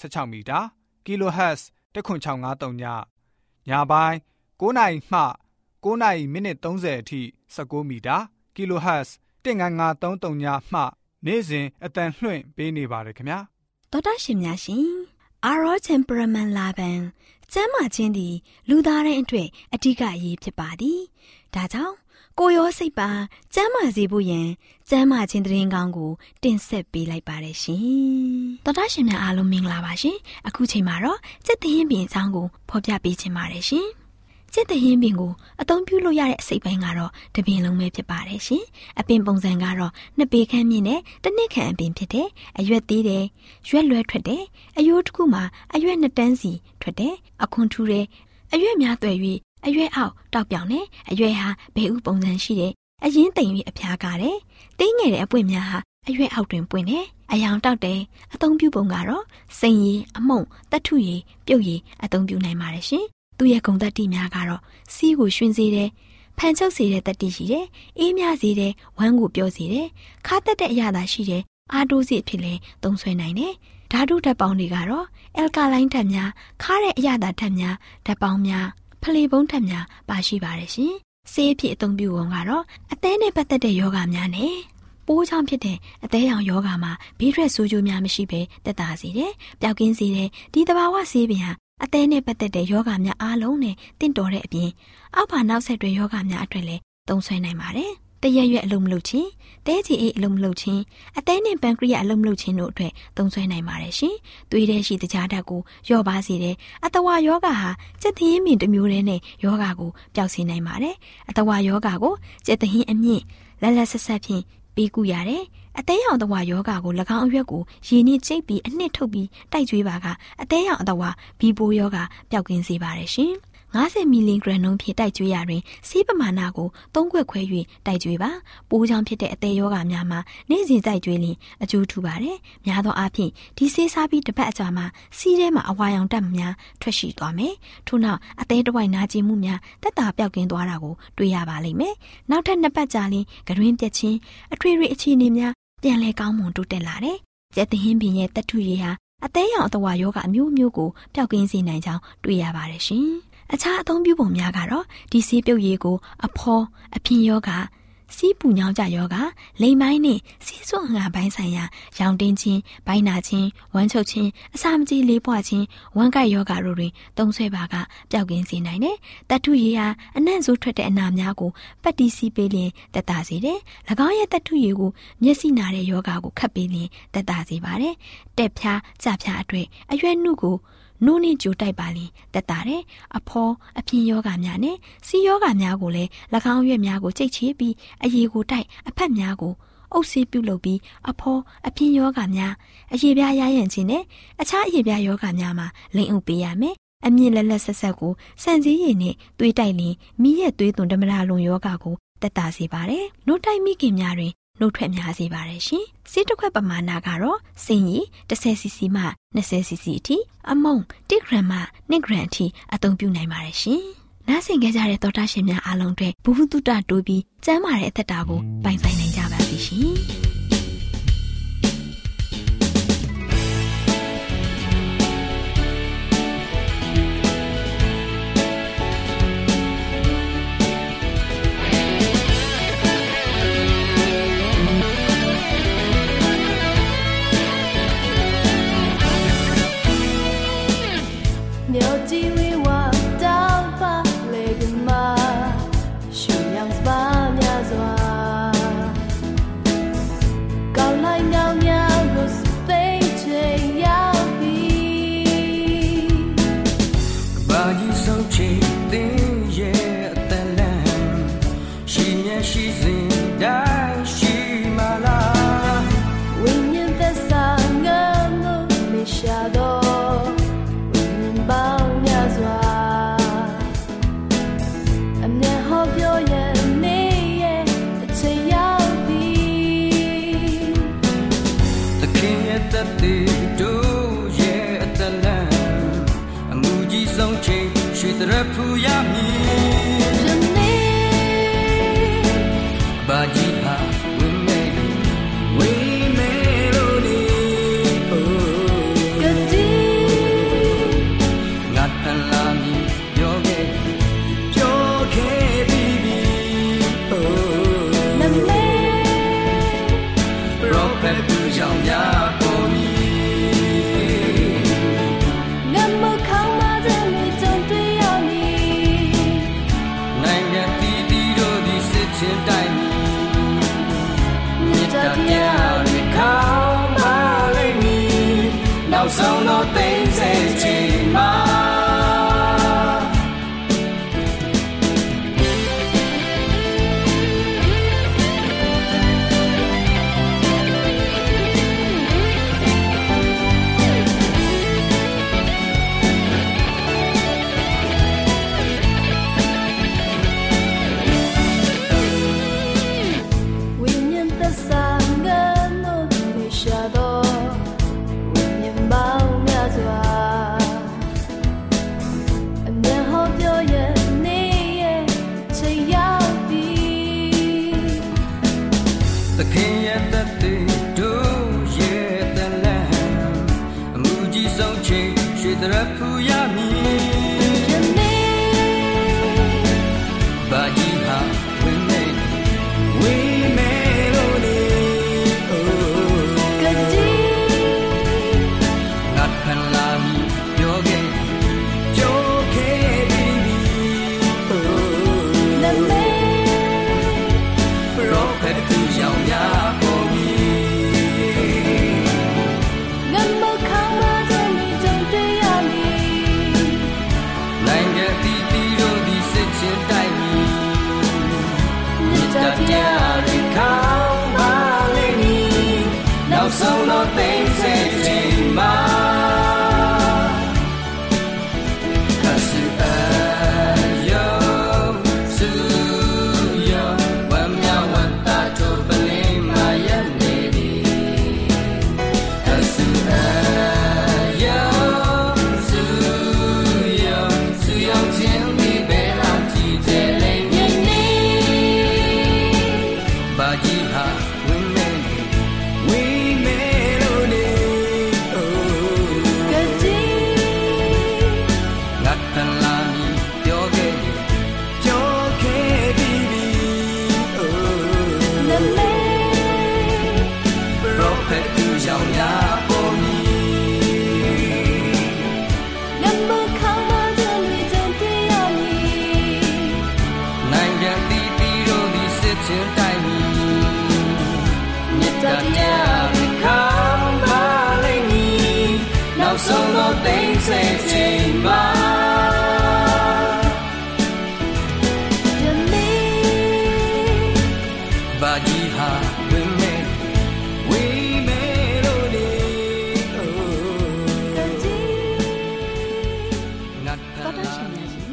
16မီတာ kHz 10653ညညပိုင်း9နိုင်မှ9နိုင်မိနစ်30အထိ16မီတာ kHz 19533ညမှနေ့စဉ်အတန်လှွင့်ပေးနေပါတယ်ခင်ဗျာတော်တာရှင်များရှင်အာရောချင်ပရမန်လာဘန်ကျမ်းမာခြင်းသည်လူသားတိုင်းအတွက်အထူးအရေးဖြစ်ပါသည်ဒါကြောင့် ကိုရောစိတ်ပါကျမ်းမာစေဖို့ယင်ကျမ်းမာခြင်းတရင်ကောင်းကို တင်ဆက်ပေးလိုက်ပါတယ်ရှင်။တော်တာရှင်များအားလုံးမင်္ဂလာပါရှင်။အခုချိန်မှာတော့စက်တရင်ပြင်အကြောင်းကိုဖော်ပြပေးချင်ပါတယ်ရှင်။စက်တရင်ပြင်ကိုအသုံးပြုလို့ရတဲ့အစိပ်ပိုင်းကတော့တပင်လုံးပဲဖြစ်ပါတယ်ရှင်။အပင်ပုံစံကတော့နှစ်ပေခန့်မြင့်တဲ့တစ်နှစ်ခန့်အပင်ဖြစ်တဲ့အရွက်သေးတယ်၊ရွက်လွဲထွက်တယ်။အယိုးတစ်ခုမှာအရွက်နှစ်တန်းစီထွက်တယ်။အခွန်ထူတယ်။အရွက်များသွဲ၍ အရွယ်အောက်တောက်ပြောင်နဲ့အရွယ်ဟာဘဲဥပုံစံရှိတဲ့အရင်တိမ်၍အဖျားကားတယ်။တင်းငယ်တဲ့အပွင့်များဟာအရွယ်အောက်တွင်ပွင့်တယ်။အယောင်တောက်တယ်။အသုံးပြုပုံကတော့စိန်ရည်အမုံတတ်ထုရည်ပြုတ်ရည်အသုံးပြုနိုင်ပါတယ်ရှင်။သူ့ရဲ့ဂုံသက်တိများကတော့စီးကိုရှင်စေတယ်။ဖန်ချုပ်စေတဲ့တတိရှိတယ်။အေးမြစေတဲ့ဝမ်းကိုပြောစေတယ်။ခါတက်တဲ့အရာသာရှိတယ်။အာတိုးစီအဖြစ်လဲသုံးဆွဲနိုင်တယ်။ဓာတုဓာတ်ပေါင်းတွေကတော့အယ်ကာလိုင်းဓာတ်များခါတဲ့အရာသာဓာတ်များဓာတ်ပေါင်းများ ဖလေပုံးထက်များပါရှိပါတယ်ရှင်။ဆေးအဖြစ်အသုံးပြုပုံကတော့အသေးနဲ့ပတ်သက်တဲ့ယောဂများနဲ့ပိုးချောင်းဖြစ်တဲ့အသေးရောင်ယောဂမှာဘေးထွက်ဆိုးကျိုးများမရှိဘဲတက်တာစေတယ်။ပျောက်ကင်းစေတယ်။ဒီတဘာဝဆေးပင်ဟာအသေးနဲ့ပတ်သက်တဲ့ယောဂများအားလုံးနဲ့တင့်တော်တဲ့အပြင်အောက်ပါနောက်ဆက်တွဲယောဂများအတွက်လည်းသုံးဆွဲနိုင်ပါတယ်။ တရက်ရွက်အလုံးမလုပ်ခြင်းတဲချီအိတ်အလုံးမလုပ်ခြင်းအသေးနဲ့ပန်ကရိယအလုံးမလုပ်ခြင်းတို့အတွက်သုံးဆွဲနိုင်ပါတယ်ရှင်။သွေးထဲရှိတကြားဓာတ်ကိုလျော့ပါစေတယ်။အတဝါယောဂါဟာစက်သင်းမြင့်တစ်မျိုးတည်းနဲ့ယောဂါကိုပျောက်စေနိုင်ပါတယ်။အတဝါယောဂါကိုစက်သင်းအမြင့်လက်လက်ဆက်ဆက်ဖြင့်ပေးကူရတယ်။အသေးရောင်တဝါယောဂါကို၎င်းအရွက်ကိုရေနည်းကျိတ်ပြီးအနှစ်ထုတ်ပြီးတိုက်ကျွေးပါကအသေးရောင်အတဝါဘီပိုယောဂါပျောက်ကင်းစေပါတယ်ရှင်။ 90မီလီဂရမ်နှုန်းဖြင့်တိုက်ကျွေးရာတွင်ဆေးပမာဏကို၃ခွက်ခွဲ၍တိုက်ကျွေးပါပိုးချောင်းဖြစ်တဲ့အသေးယောဂများမှာနေ့စဉ်တိုက်ကျွေးလင်အကျိုးထူပါတယ်များသောအားဖြင့်ဒီဆေးစားပြီးတစ်ပတ်အကြာမှာစီးထဲမှာအဝါရောင်တက်များထွက်ရှိသွားမယ်ထို့နောက်အသေးတစ်ဝိုက်နာကျင်မှုများတက်တာပြောက်ကင်းသွားတာကိုတွေ့ရပါလိမ့်မယ်နောက်ထပ်နှစ်ပတ်ကြာလင်ကတွင်ပြက်ချင်းအထွေထွေအခြေအနေများပြန်လဲကောင်းမွန်တိုးတက်လာတယ်ကျက်သဟင်းပင်ရဲ့တထုရည်ဟာအသေးရောင်အတဝါယောဂအမျိုးမျိုးကိုပျောက်ကင်းစေနိုင်ကြောင်းတွေ့ရပါတယ်ရှင်။ အခြားအသုံးပြုပုံများကတော့ဒီဆေးပြုတ်ရည်ကို အဖောအဖင်ယောဂစီးပူညောင်းကြယောဂလိမ်ပိုင်းနဲ့စီးစွန့်ငါပိုင်းဆိုင်ရာ ရောင်တင်းခြင်းဘိုင်းနာခြင်းဝမ်းချုပ်ခြင်းအစာမကြေလေးပွားခြင်းဝမ်းကိုက်ယောဂတို့တွင်သုံးဆွဲပါကပျောက်ကင်းစေနိုင်တယ်။တတုရည်ဟာအနံ့ဆိုးထွက်တဲ့အနာများကိုပတ်တီးစီးပေးလျင်တက်တာစေတယ်။၎င်းရဲ့တတုရည်ကိုမျက်စိနာတဲ့ယောဂကိုခတ်ပေးလျင်တက်တာစေပါတယ်။တက်ဖြားကြဖြားအတွေ့အရွယ်နှုကို နိုးနှင်းကြိုတိုက်ပါလင်တက်တာတယ်အဖောအပြင်းယောဂများနဲ့စီယောဂများကိုလည်း၎င်းရွက်များကိုကြိတ်ချပြီးအရေကိုတိုက်အဖက်များကိုအုပ်ဆေးပြုတ်လုပ်ပြီးအဖောအပြင်းယောဂများအရေပြားရရန်ခြင်းနဲ့အခြားအရေပြားယောဂများမှာလိမ်အုပ်ပေးရမယ်အမြင့်လက်လက်ဆက်ဆက်ကိုစံစည်းရည်နဲ့သွေးတိုက်လင်မိရဲ့သွေးသွန်ဓမ္မရာလုံယောဂကိုတက်တာစေပါတယ်။နို့တိုက်မိခင်များတွင် နှုတ်ထွက်များစေပါတယ်ရှင်။ဆေးတစ်ခွက်ပမာဏကတော့စိန်ရည် 10cc မှ 20cc အထိအမုံ 1 g မှ 2 g အထိအသုံးပြုနိုင်ပါတယ်ရှင်။နားဆင်ကြကြတဲ့သောတာရှင်များအားလုံးအတွက်ဘုဟုတုတတိုးပြီးကျမ်းမာတဲ့အသက်တာကိုပိုင်ဆိုင်နိုင်ကြပါစေရှင်။ တဲ့ဖူ သခင်ရဲ့သက်သေတို့ရဲ့တလန်အမှုကြီးဆုံးချိန်ရွှေတရဖူရမည် တိးငါတတော်တော်ရှင်များရှင်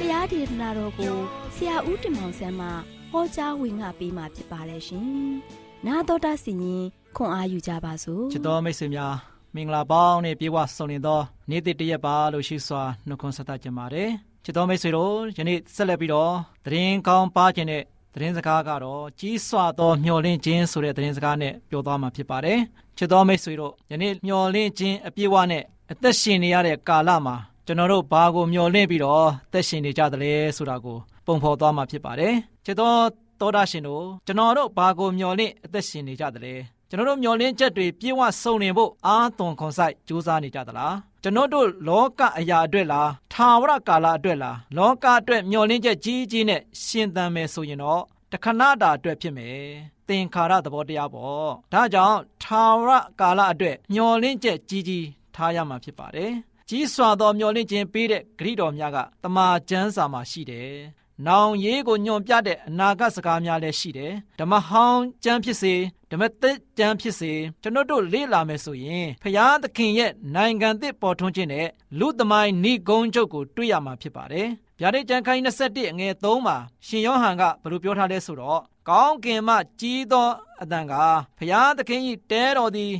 တရားဒေသနာတော်ကိုဆရာဦးတင်မောင်ဆန်းမှဟောကြားဝင်ငါပေးมาဖြစ်ပါတယ်ရှင်။နာတော်တာစီရင်ခွန်အားယူကြပါစို့။ချစ်တော်မိတ်ဆွေများ မင်္ဂလာပေါင်းနဲ့ပြေဝဆုံနေသောနေ့တစ်တရက်ပါလို့ရှိစွာနှုတ်ခွန်းဆက်သကြပါတယ်ချစ်တော်မိတ်ဆွေတို့ယနေ့ဆက်လက်ပြီးတော့သတင်းကောင်းပါခြင်းတဲ့သတင်းစကားကတော့ကြီးစွာသောမျှော်လင့်ခြင်းဆိုတဲ့သတင်းစကားနဲ့ပြောသွားမှာဖြစ်ပါတယ်ချစ်တော်မိတ်ဆွေတို့ယနေ့မျှော်လင့်ခြင်းအပြည့်အဝနဲ့အသက်ရှင်နေရတဲ့ကာလမှာကျွန်တော်တို့ဘာကိုမျှော်လင့်ပြီးတော့အသက်ရှင်နေကြသလဲဆိုတာကိုပုံဖော်သွားမှာဖြစ်ပါတယ်ချစ်တော်သောတာရှင်တို့ကျွန်တော်တို့ဘာကိုမျှော်လင့်အသက်ရှင်နေကြသလဲ ကျွန်တော်တို့မျှော်လင့်ချက်တွေပြည့်ဝစုံလင်ဖို့အားသွန်ခွန်ဆိုင်ကြိုးစားနေကြသလားကျွန်တော်တို့လောကအရာအတွက်လားထာဝရကာလအတွက်လားလောကအတွက်မျှော်လင့်ချက်ကြီးကြီးနဲ့ရှင်သန်မယ်ဆိုရင်တော့တခဏတာအတွက်ဖြစ်မယ်သင်္ခါရသဘောတရားပေါ့ဒါကြောင့်ထာဝရကာလအတွက်မျှော်လင့်ချက်ကြီးကြီးထားရမှာဖြစ်ပါတယ်ကြီးစွာသောမျှော်လင့်ခြင်းပေးတဲ့ဂရိတော်များကတမန်ကျမ်းစာမှာရှိတယ်။နောင်ရေးကိုညွန်ပြတဲ့အနာဂတ်စကားများလည်းရှိတယ်။ဓမ္မဟောင်းကျမ်းဖြစ်စေ ဓမ္မသစ်ကျမ်းဖြစ်စေကျွန်တော်တို့လေ့လာမယ်ဆိုရင်ဖျားသခင်ရဲ့နိုင်ငံသစ်ပေါ်ထွန်းခြင်းနဲ့လူသမိုင်းဏိဂုံးချုပ်ကိုတွေ့ရမှာဖြစ်ပါတယ်။ဗျာဒိတ်ကျမ်းခိုင်း21အငယ်3မှာရှင်ယောဟန်ကဘယ်လိုပြောထားလဲဆိုတော့ကောင်းကင်မှကြီးသောအတန်ကဖျားသခင်၏တဲတော်သည်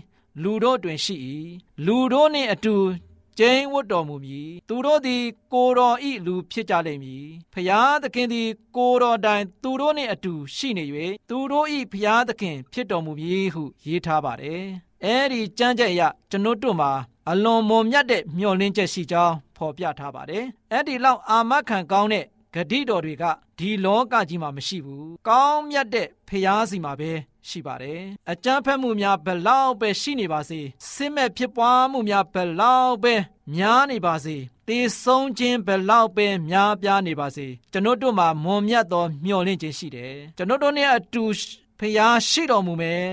လူတို့တွင်ရှိ၏လူတို့နှင့်အတူ ကျိန်းဝတ်တော်မူမည်သူတို့သည် ကိုတော်ဤလူဖြစ်ကြလိမ့်မည်ဖျားသခင်သည် ကိုတော်တိုင်သူတို့နှင့်အတူရှိနေ၍သူတို့ဤဖျားသခင်ဖြစ်တော်မူမည်ဟုရေးထားပါတယ်အဲဒီကြမ်းကြက်အရကျွန်ုပ်တို့မှာအလွန်မွန်မြတ်တဲ့မျှော်လင့်ချက်ရှိကြောင်းဖော်ပြထားပါတယ်အဲ့ဒီလောက်အာမခံကောင်းတဲ့ ဂတိတော်တွေကဒီလောကကြီးမှာမရှိဘူးကောင်းမြတ်တဲ့ဖျားစီမှာပဲရှိပါတယ်အကြမ်းဖက်မှုများဘလောက်ပဲရှိနေပါစေစစ်မဲ့ဖြစ်ပွားမှုများဘလောက်ပဲများနေပါစေတေဆုံးခြင်းဘလောက်ပဲများပြားနေပါစေကျွန်တို့တို့မှာမွန်မြတ်သောမျှော်လင့်ခြင်းရှိတယ်ကျွန်တို့တို့နဲ့အတူဖျားရှိတော်မူမယ်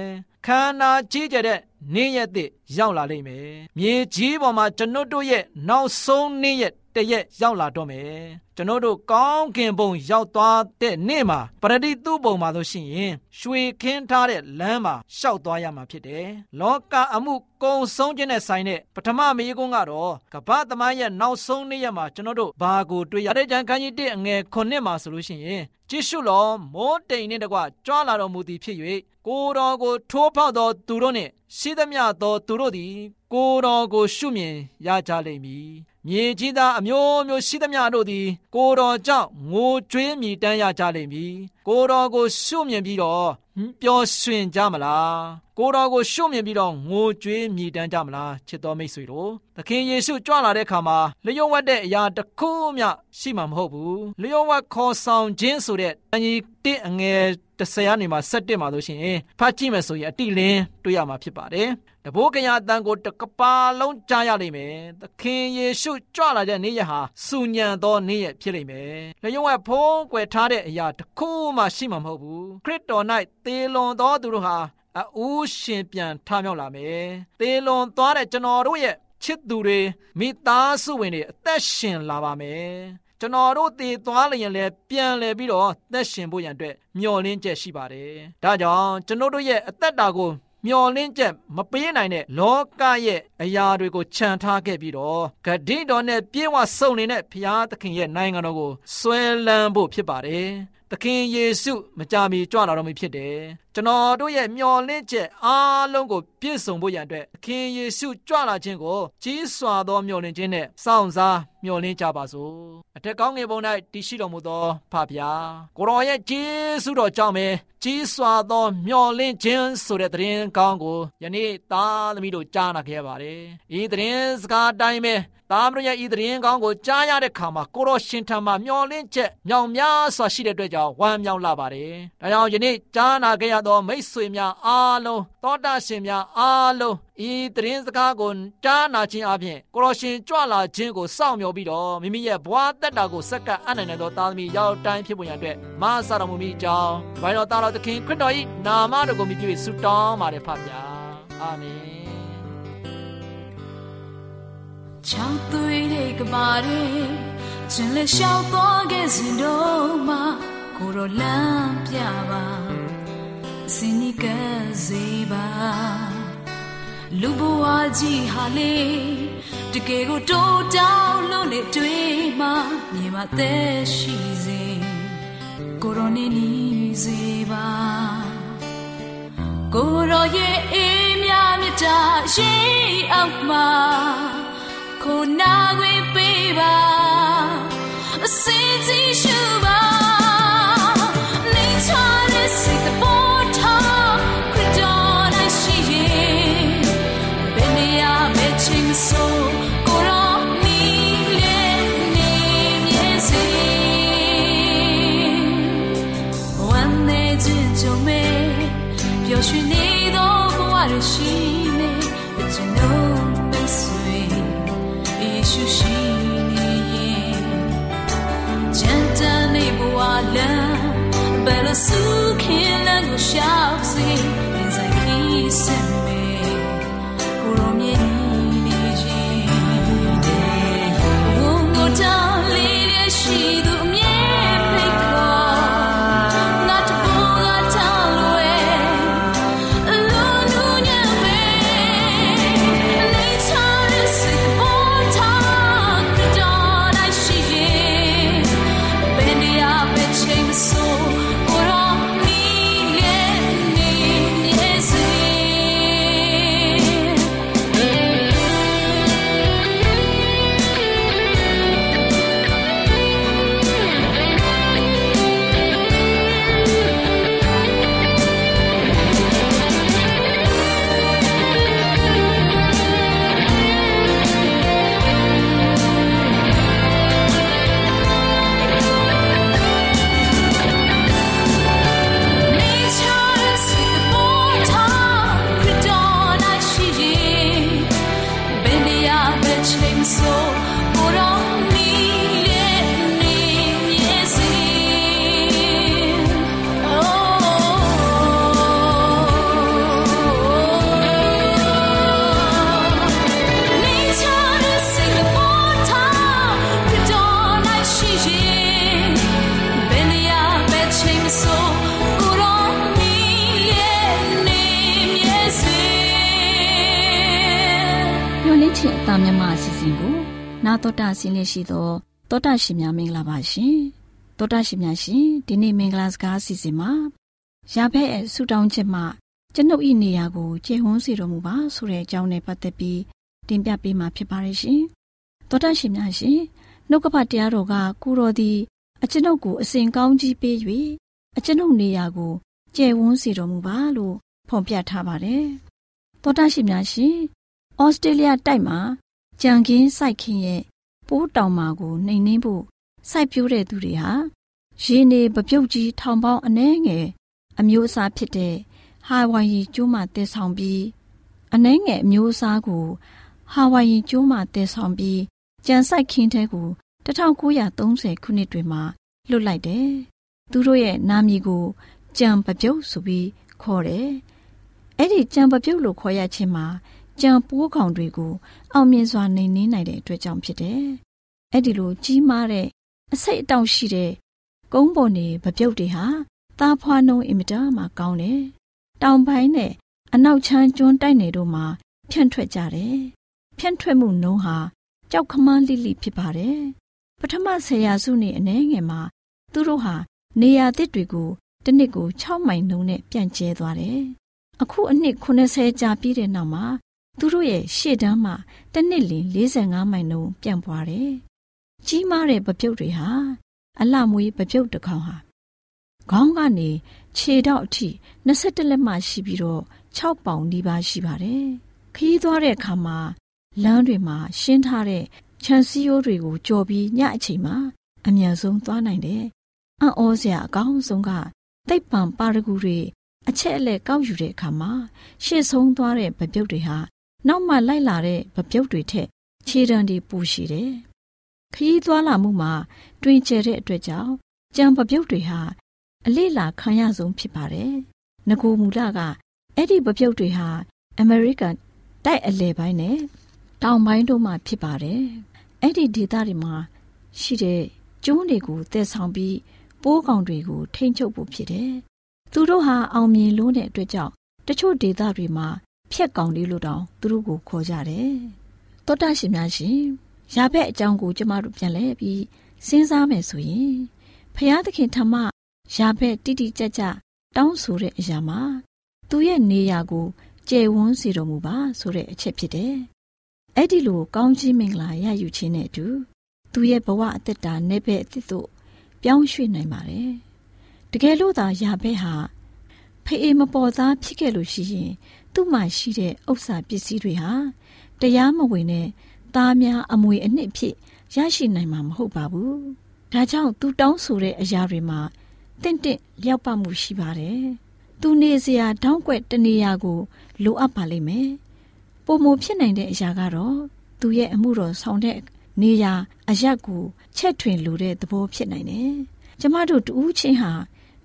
ခန္ဓာကြီးကြတဲ့ နေ့ရက်သစ်ရောက်လာလိမ့်မယ်မြေကြီးပေါ်မှာကျွန်တို့တို့ရဲ့နောက်ဆုံးနေ့ရက်တရက်ရောက်လာတော့မယ်ကျွန်တော်တို့ကောင်းကင်ဘုံရောက်သွားတဲ့နေ့မှာပရတိသူ့ဘုံမှာဆိုရှင်ရင် ရွှေခင်းထားတဲ့လမ်းမှာရှောက်သွားရမှာဖြစ်တယ်လောကအမှုကုံဆုံးခြင်းနဲ့ဆိုင်တဲ့ပထမမေကွန်းကတော့ကပ္ပသမိုင်းရဲ့နောက်ဆုံးနေ့ရက်မှာကျွန်တော်တို့ဘာကိုတွေ့ရတဲ့ကြံခန်းကြီး1အငယ်9မှာဆိုလို့ရှိရင်ကြည့်ရှုလောမိုးတိမ်နှင့်တကွကြွားလာတော်မူသည်ဖြစ်၍ကိုတော်ကိုထိုးဖောက်သောသူတို့နှင့် ရှိသမျှသောသူတို့သည် ကိုတော်ကိုရှုမြင်ရကြလိမ့်မည်မြေကြီးသားအမျိုးမျိုးရှိသမျှတို့သည် ကိုတော်ကြောင့်ငိုကြွေးမြည်တမ်းရကြလိမ့်မည်ကိုတော်ကိုရှုမြင်ပြီးတော့ပျော်ရွှင်ကြမလားကိုတော်ကိုရှုမြင်ပြီးတော့ငိုကြွေးမြည်တမ်းကြမလားချစ်တော်မိတ်ဆွေတို့သခင်ယေရှုကြွလာတဲ့အခါမှာလျှို့ဝှက်တဲ့အရာတစ်ခုမှရှိမှာမဟုတ်ဘူးလျှို့ဝှက်ခေါ်ဆောင်ခြင်းဆိုတဲ့အညီတစ်အငယ် 30ရာနေမှာ17မှာလို့ရှိရင်ဖတ်ကြည့်မယ်ဆိုရင်အတိလင်းတွေ့ရမှာဖြစ်ပါတယ်တဘိုးကညာတန်ကိုတကပါလုံးကြားရလိမ့်မယ်သခင်ယေရှုကြွလာတဲ့နေ့ရက်ဟာစူညံသောနေ့ရက်ဖြစ်လိမ့်မယ်လျှို့ဝှက်ဖုံးကွယ်ထားတဲ့အရာတစ်ခုမှရှိမှာမဟုတ်ဘူးခရစ်တော်၌သေလွန်သောသူတို့ဟာအူးရှင်ပြန်ထမြောက်လာမယ်သေလွန်သွားတဲ့ကျွန်တော်တို့ရဲ့ချစ်သူတွေမိသားစုဝင်တွေအသက်ရှင်လာပါမယ် ကျွန်တော်တို့တည်သွားလျင်လည်းပြန်လဲပြီးတော့သက်ရှင်ဖို့ရန်အတွက်မျှော်လင့်ချက်ရှိပါတယ်။ဒါကြောင့်ကျွန်တော်တို့ရဲ့အသက်တာကိုမျော်လင့်ချက်မပေးနိုင်တဲ့လောကရဲ့အရာတွေကိုခြံထားခဲ့ပြီးတော့ဂတိတော်နဲ့ပြေဝဆုံနေတဲ့ဘုရားသခင်ရဲ့နိုင်ငံတော်ကိုဆွဲလန်းဖို့ဖြစ်ပါတယ်။သခင်ယေရှုမကြမီကြွလာတော်မူဖြစ်တယ်။ကျွန်တော်တို့ရဲ့မျော်လင့်ချက်အားလုံးကိုပြည့်စုံဖို့ရန်အတွက်သခင်ယေရှုကြွလာခြင်းကိုကြီးစွာသောမျှော်လင့်ခြင်းနဲ့စောင့်စားမျှော်လင့်ကြပါစို့။အထက်ကောင်းငယ်ပုံ၌တည်ရှိတော်မူသောဖဖျားကိုရောရဲ့ဂျေစုတော်ကြောင့်ပဲကြီးစွာသောမျှော်လင့်ခြင်းဆိုတဲ့သတင်းကောင်းကိုယနေ့သားသမီးတို့ကြားနာခဲ့ပါတယ်။ဤသတင်းစကားတိုင်းပဲသားမတို့ရဲ့ဤသတင်းကောင်းကိုကြားရတဲ့ခါမှာကိုရောရှင်ထံမှာမျှော်လင့်ချက်မြောင်များစွာရှိတဲ့အတွက်ကြောင့်ဝမ်းမြောက်လာပါတယ်။ဒါကြောင့်ယနေ့ကြားနာခဲ့ရသောမိတ်ဆွေများအားလုံးသောတာရှင်များအားလုံး ဤသတင်းစကားကိုကြားနာခြင်းအပြင်ကိုရောရှင်ကြွလာခြင်းကိုစောင့်မျှော်ပြီးတော့မိမိရဲ့ဘဝတက်တာကိုစက္ကပ်အနိုင်နိုင်သောသားသမီးရောက်တိုင်းဖြစ်ပေါ်ရန်အတွက်မဆာတော်မူမိကြောင်းဘိုင်တော်သားတော်သခင်ခရစ်တော်၏နာမတော်ကိုမြည်ပြီးဆုတောင်းပါတယ်ဖဗျာအာမင်ချောင်းသွေးတဲ့ကမာရဲခြင်းလက်လျှောက်သွားခဲ့စဉ်တော့မှကိုရောလမ်းပြပါစင်ကြီးကစေပါ လူဘဝကြီးဟာလေတကယ်ကိုတိုးတောင်းလို့နေတွေ့မှမြေမှာသက်ရှိစေကိုရောနေနီးစေပါကိုရောရဲ့အေးမြမြတာရှိအောက်မှာကိုနာခွေပေးပါအစင်စီရှူပါ ခ တော်တာဆင်းလက်ရှိသောတောတာရှင်များမင်္ဂလာပါရှင်တောတာရှင်များရှင်ဒီနေ့မင်္ဂလာစကားအစီအစဉ်မှာရဖဲ့ဆူတောင်းချက်မှကျွန်ုပ်ဤနေရာကိုကျေဝန်းစေတော်မူပါဆိုတဲ့အကြောင်းနဲ့ပတ်သက်ပြီးတင်ပြပေးမှာဖြစ်ပါရဲ့ရှင်တောတာရှင်များရှင်နှုတ်ကပတရားတော်ကကုတော်သည် အကျွန်ုပ်ကိုအစဉ်ကောင်းကြီးပေး၍အကျွန်ုပ်နေရာကိုကျေဝန်းစေတော်မူပါလို့ဖော်ပြထားပါတယ်တောတာရှင်များရှင်ဩစတြေးလျတိုက်မှာကြံခင်းစိုက်ခင်းရဲ့ ပိုးတောင်မာကိုနှိမ်နှင်းဖို့စိုက်ပျိုးတဲ့သူတွေဟာရေနေပပြုတ်ကြီးထောင်ပေါင်းအနှဲငယ်အမျိုးအစားဖြစ်တဲ့ဟာဝိုင်ယီကျိုးမှတည်ဆောင်ပြီးအနှဲငယ်အမျိုးအစားကိုဟာဝိုင်ယီကျိုးမှတည်ဆောင်ပြီးကြံစိုက်ခင်းတဲ့ကို1930ခုနှစ်တွေမှာလွတ်လိုက်တယ်။သူတို့ရဲ့နာမည်ကိုကြံပပြုတ်ဆိုပြီးခေါ်တယ်။အဲ့ဒီကြံပပြုတ်လို့ခေါ်ရခြင်းမှာ ကြံပိုးကောင်တွေကိုအောင်မြင်စွာနှိမ်နင်းနိုင်တဲ့အတွက်ကြောင့်ဖြစ်တယ်။အဲ့ဒီလိုကြီးမားတဲ့အစိတ်အတောင့်ရှိတဲ့ကုန်းပေါ်နေပပြုတ်တွေဟာသားဖွားနှုံးအင်မတန်မှကောင်းတယ်။တောင်ပိုင်းနဲ့အနောက်ချမ်းကျွန်းတိုက်နယ်တို့မှာဖြန့်ထွက်ကြတယ်။ဖြန့်ထွက်မှုနှုံးဟာကြောက်ခမန်းလိလိဖြစ်ပါတယ်။ပထမဆယ်ရာစုနှစ်အနည်းငယ်မှာသူတို့ဟာနေရာသစ်တွေကိုတစ်နှစ်ကို6မိုင်နှုံးနဲ့ပြန့်ကျဲသွားတယ်။အခုအနှစ်80ကြာပြီးတဲ့နောက်မှာ သူတို့ရဲ့ရှေ့တန်းမှာတစ်နှစ်လ45မိုင်နှုန်းပြန့်ပွားတယ်။ကြီးမားတဲ့ပပြုတ်တွေဟာအလှမွေးပပြုတ်တစ်ခေါင်ဟာခေါင်းကနေခြေထောက်အထိ21လက်မှရှိပြီးတော့6ပေါင်နီးပါးရှိပါတယ်။ခီးသွားတဲ့အခါမှာလမ်းတွေမှာရှင်းထားတဲ့ခြံစည်းရိုးတွေကိုကြော်ပြီးညအချိန်မှာအမြန်ဆုံးသွားနိုင်တယ်။အံ့ဩစရာအကောင်းဆုံးကတိတ်ပံပါရဂူတွေအချက်အလက်ကောက်ယူတဲ့အခါမှာရှေ့ဆုံးသွားတဲ့ဗပြုတ်တွေဟာ နောက်မှလိုက်လာတဲ့ဗပြုတ်တွေထက်ခြေတံတွေပူရှိတယ်။ခရီးသွားလာမှုမှာတွင်ကျဲတဲ့အတွက်ကြောင့်ကြံဗပြုတ်တွေဟာအလေးလာခံရဆုံးဖြစ်ပါတယ်။ငကိုမူလကအဲ့ဒီဗပြုတ်တွေဟာအမေရိကန်တိုက်အလဲပိုင်းနဲ့တောင်ပိုင်းတို့မှာဖြစ်ပါတယ်။အဲ့ဒီဒေသတွေမှာရှိတဲ့ကျိုးတွေကိုတည်ဆောင်ပြီးပိုးကောင်တွေကိုထိမ့်ချုပ်ဖို့ဖြစ်တယ်။သူတို့ဟာအောင်မြင်လို့တဲ့အတွက်ကြောင့်တချို့ဒေသတွေမှာ ဖြက်ကောင်လေးလို့တောင်သူတို့ကိုခေါ်ကြတယ်။သောတာရှင်များရှင်ရာဘက်အကြောင်းကိုကျမတို့ပြန်လဲပြီးစဉ်းစားမယ်ဆိုရင်ဖျားသခင်ထမရာဘက်တိတိကျကျတောင်းဆိုတဲ့အရာမှာသူရဲ့နေရာကိုကျယ်ဝန်းစေတော်မူပါဆိုတဲ့အချက်ဖြစ်တယ်။အဲ့ဒီလိုကောင်းချီးမင်္ဂလာရယူခြင်းနဲ့အတူသူရဲ့ဘဝအသက်တာနဲ့ဘက်အသစ်တို့ပြောင်းရွှေ့နိုင်ပါတယ်။တကယ်လို့သာရာဘက်ဟာဖေးမပေါ်သားဖြစ်ခဲ့လို့ရှိရင် သူ့မှာရှိတဲ့ဥစ္စာပစ္စည်းတွေဟာတရားမဝင်တဲ့သားများအမွေအနှစ်ဖြစ်ရရှိနိုင်မှာမဟုတ်ပါဘူး။ဒါကြောင့်သူတောင်းဆိုတဲ့အရာတွေမှာတင့်တင့်လျောက်ပတ်မှုရှိပါတယ်။သူနေစရာတောင်းကွက်တနေရာကိုလိုအပ်ပါလိမ့်မယ်။ပုံမဖြစ်နိုင်တဲ့အရာကတော့သူရဲ့အမှုတော်ဆောင်တဲ့နေရာအရက်ကိုချက်ထွင်လိုတဲ့သဘောဖြစ်နိုင်တယ်။ကျမတို့တူးချင်းဟာ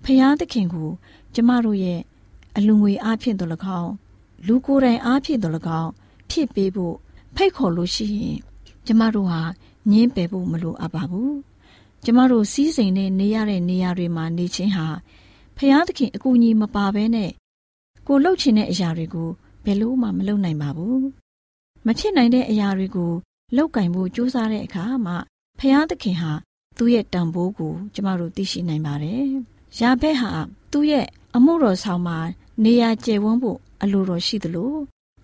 ဖျားသခင်ကို ကျမတို့ရဲ့အလူငွေအားဖြင့်တော်၎င်း လူကိုယ်တိုင်အားဖြင့်တော်၎င်းဖြစ်ပေးဖို့ဖိတ်ခေါ်လို့ရှိရင်ကျမတို့ဟာငင်းပယ်ဖို့မလိုအပ်ပါဘူးကျမတို့စီးစိမ်နဲ့နေရတဲ့နေရာတွေမှာနေခြင်းဟာဖျားသခင်အကူအညီမပါဘဲနဲ့ကိုလှုပ်ချင်တဲ့အရာတွေကိုဘယ်လို့မှမလုပ်နိုင်ပါဘူးမဖြစ်နိုင်တဲ့အရာတွေကိုလောက်ကင်ဖို့ကြိုးစားတဲ့အခါမှာဖျားသခင်ဟာသူ့ရဲ့တန်ဖိုးကို ကျမတို့သိရှိနိုင်ပါတယ်။ရာဘက်ဟာသူ့ရဲ့အမှုတော်ဆောင်မှာနေရာကျယ်ဝန်းဖို့ အလိုတော်ရှိသလို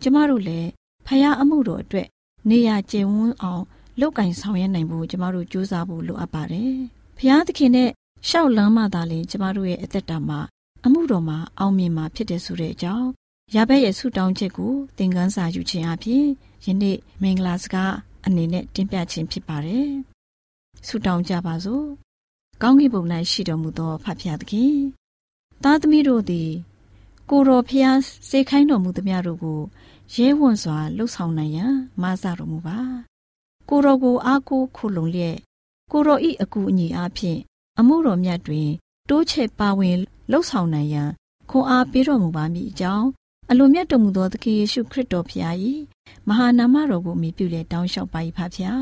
ကျမတို့လည်းဖယားအမှုတော်အတွက်နေရာကျယ်ဝန်းအောင်လောက်ကင်ဆောင်ရနိုင်ဖို့ကျမတို့ကြိုးစားဖို့လိုအပ်ပါတယ်။ဖယားသခင်နဲ့ရှောက်လန်းမှသာလေကျမတို့ရဲ့အသက်တာမှာအမှုတော်မှာအောင်မြင်မှာဖြစ်တဲ့ဆိုတဲ့အကြောင်းရဘက်ရဲ့ဆုတောင်းချက်ကိုသင်ခန်းစာယူခြင်းအပြင်ယနေ့မင်္ဂလာစကားအနေနဲ့တင်ပြခြင်းဖြစ်ပါတယ်။ဆုတောင်းကြပါစို့။ကောင်းကင်ဘုံ၌ရှိတော်မူသောဖဖျားသခင်သားသမီးတို့သည် ကိုတော်ဖျားစေခိုင်းတော်မူသမျှတို့ကိုရဲဝံ့စွာလှုပ်ဆောင်နိုင်ရန်မဆတော်မူပါကိုတော်ကိုအားကိုးခုလုံလျက်ကိုတော်ဤအကူအညီအားဖြင့်အမှုတော်မြတ်တွင် တိုးချဲ့ပါဝင်လှုပ်ဆောင်နိုင်ရန်ခွန်အားပေးတော်မူပါမည်အကြောင်းအလိုမြတ်တော်မူသောသခင်ယေရှုခရစ်တော်ဖျား၏မဟာနာမတော်ကိုမြည်ပြုလက်တောင်းလျှောက်ပါ၏ဖဖျား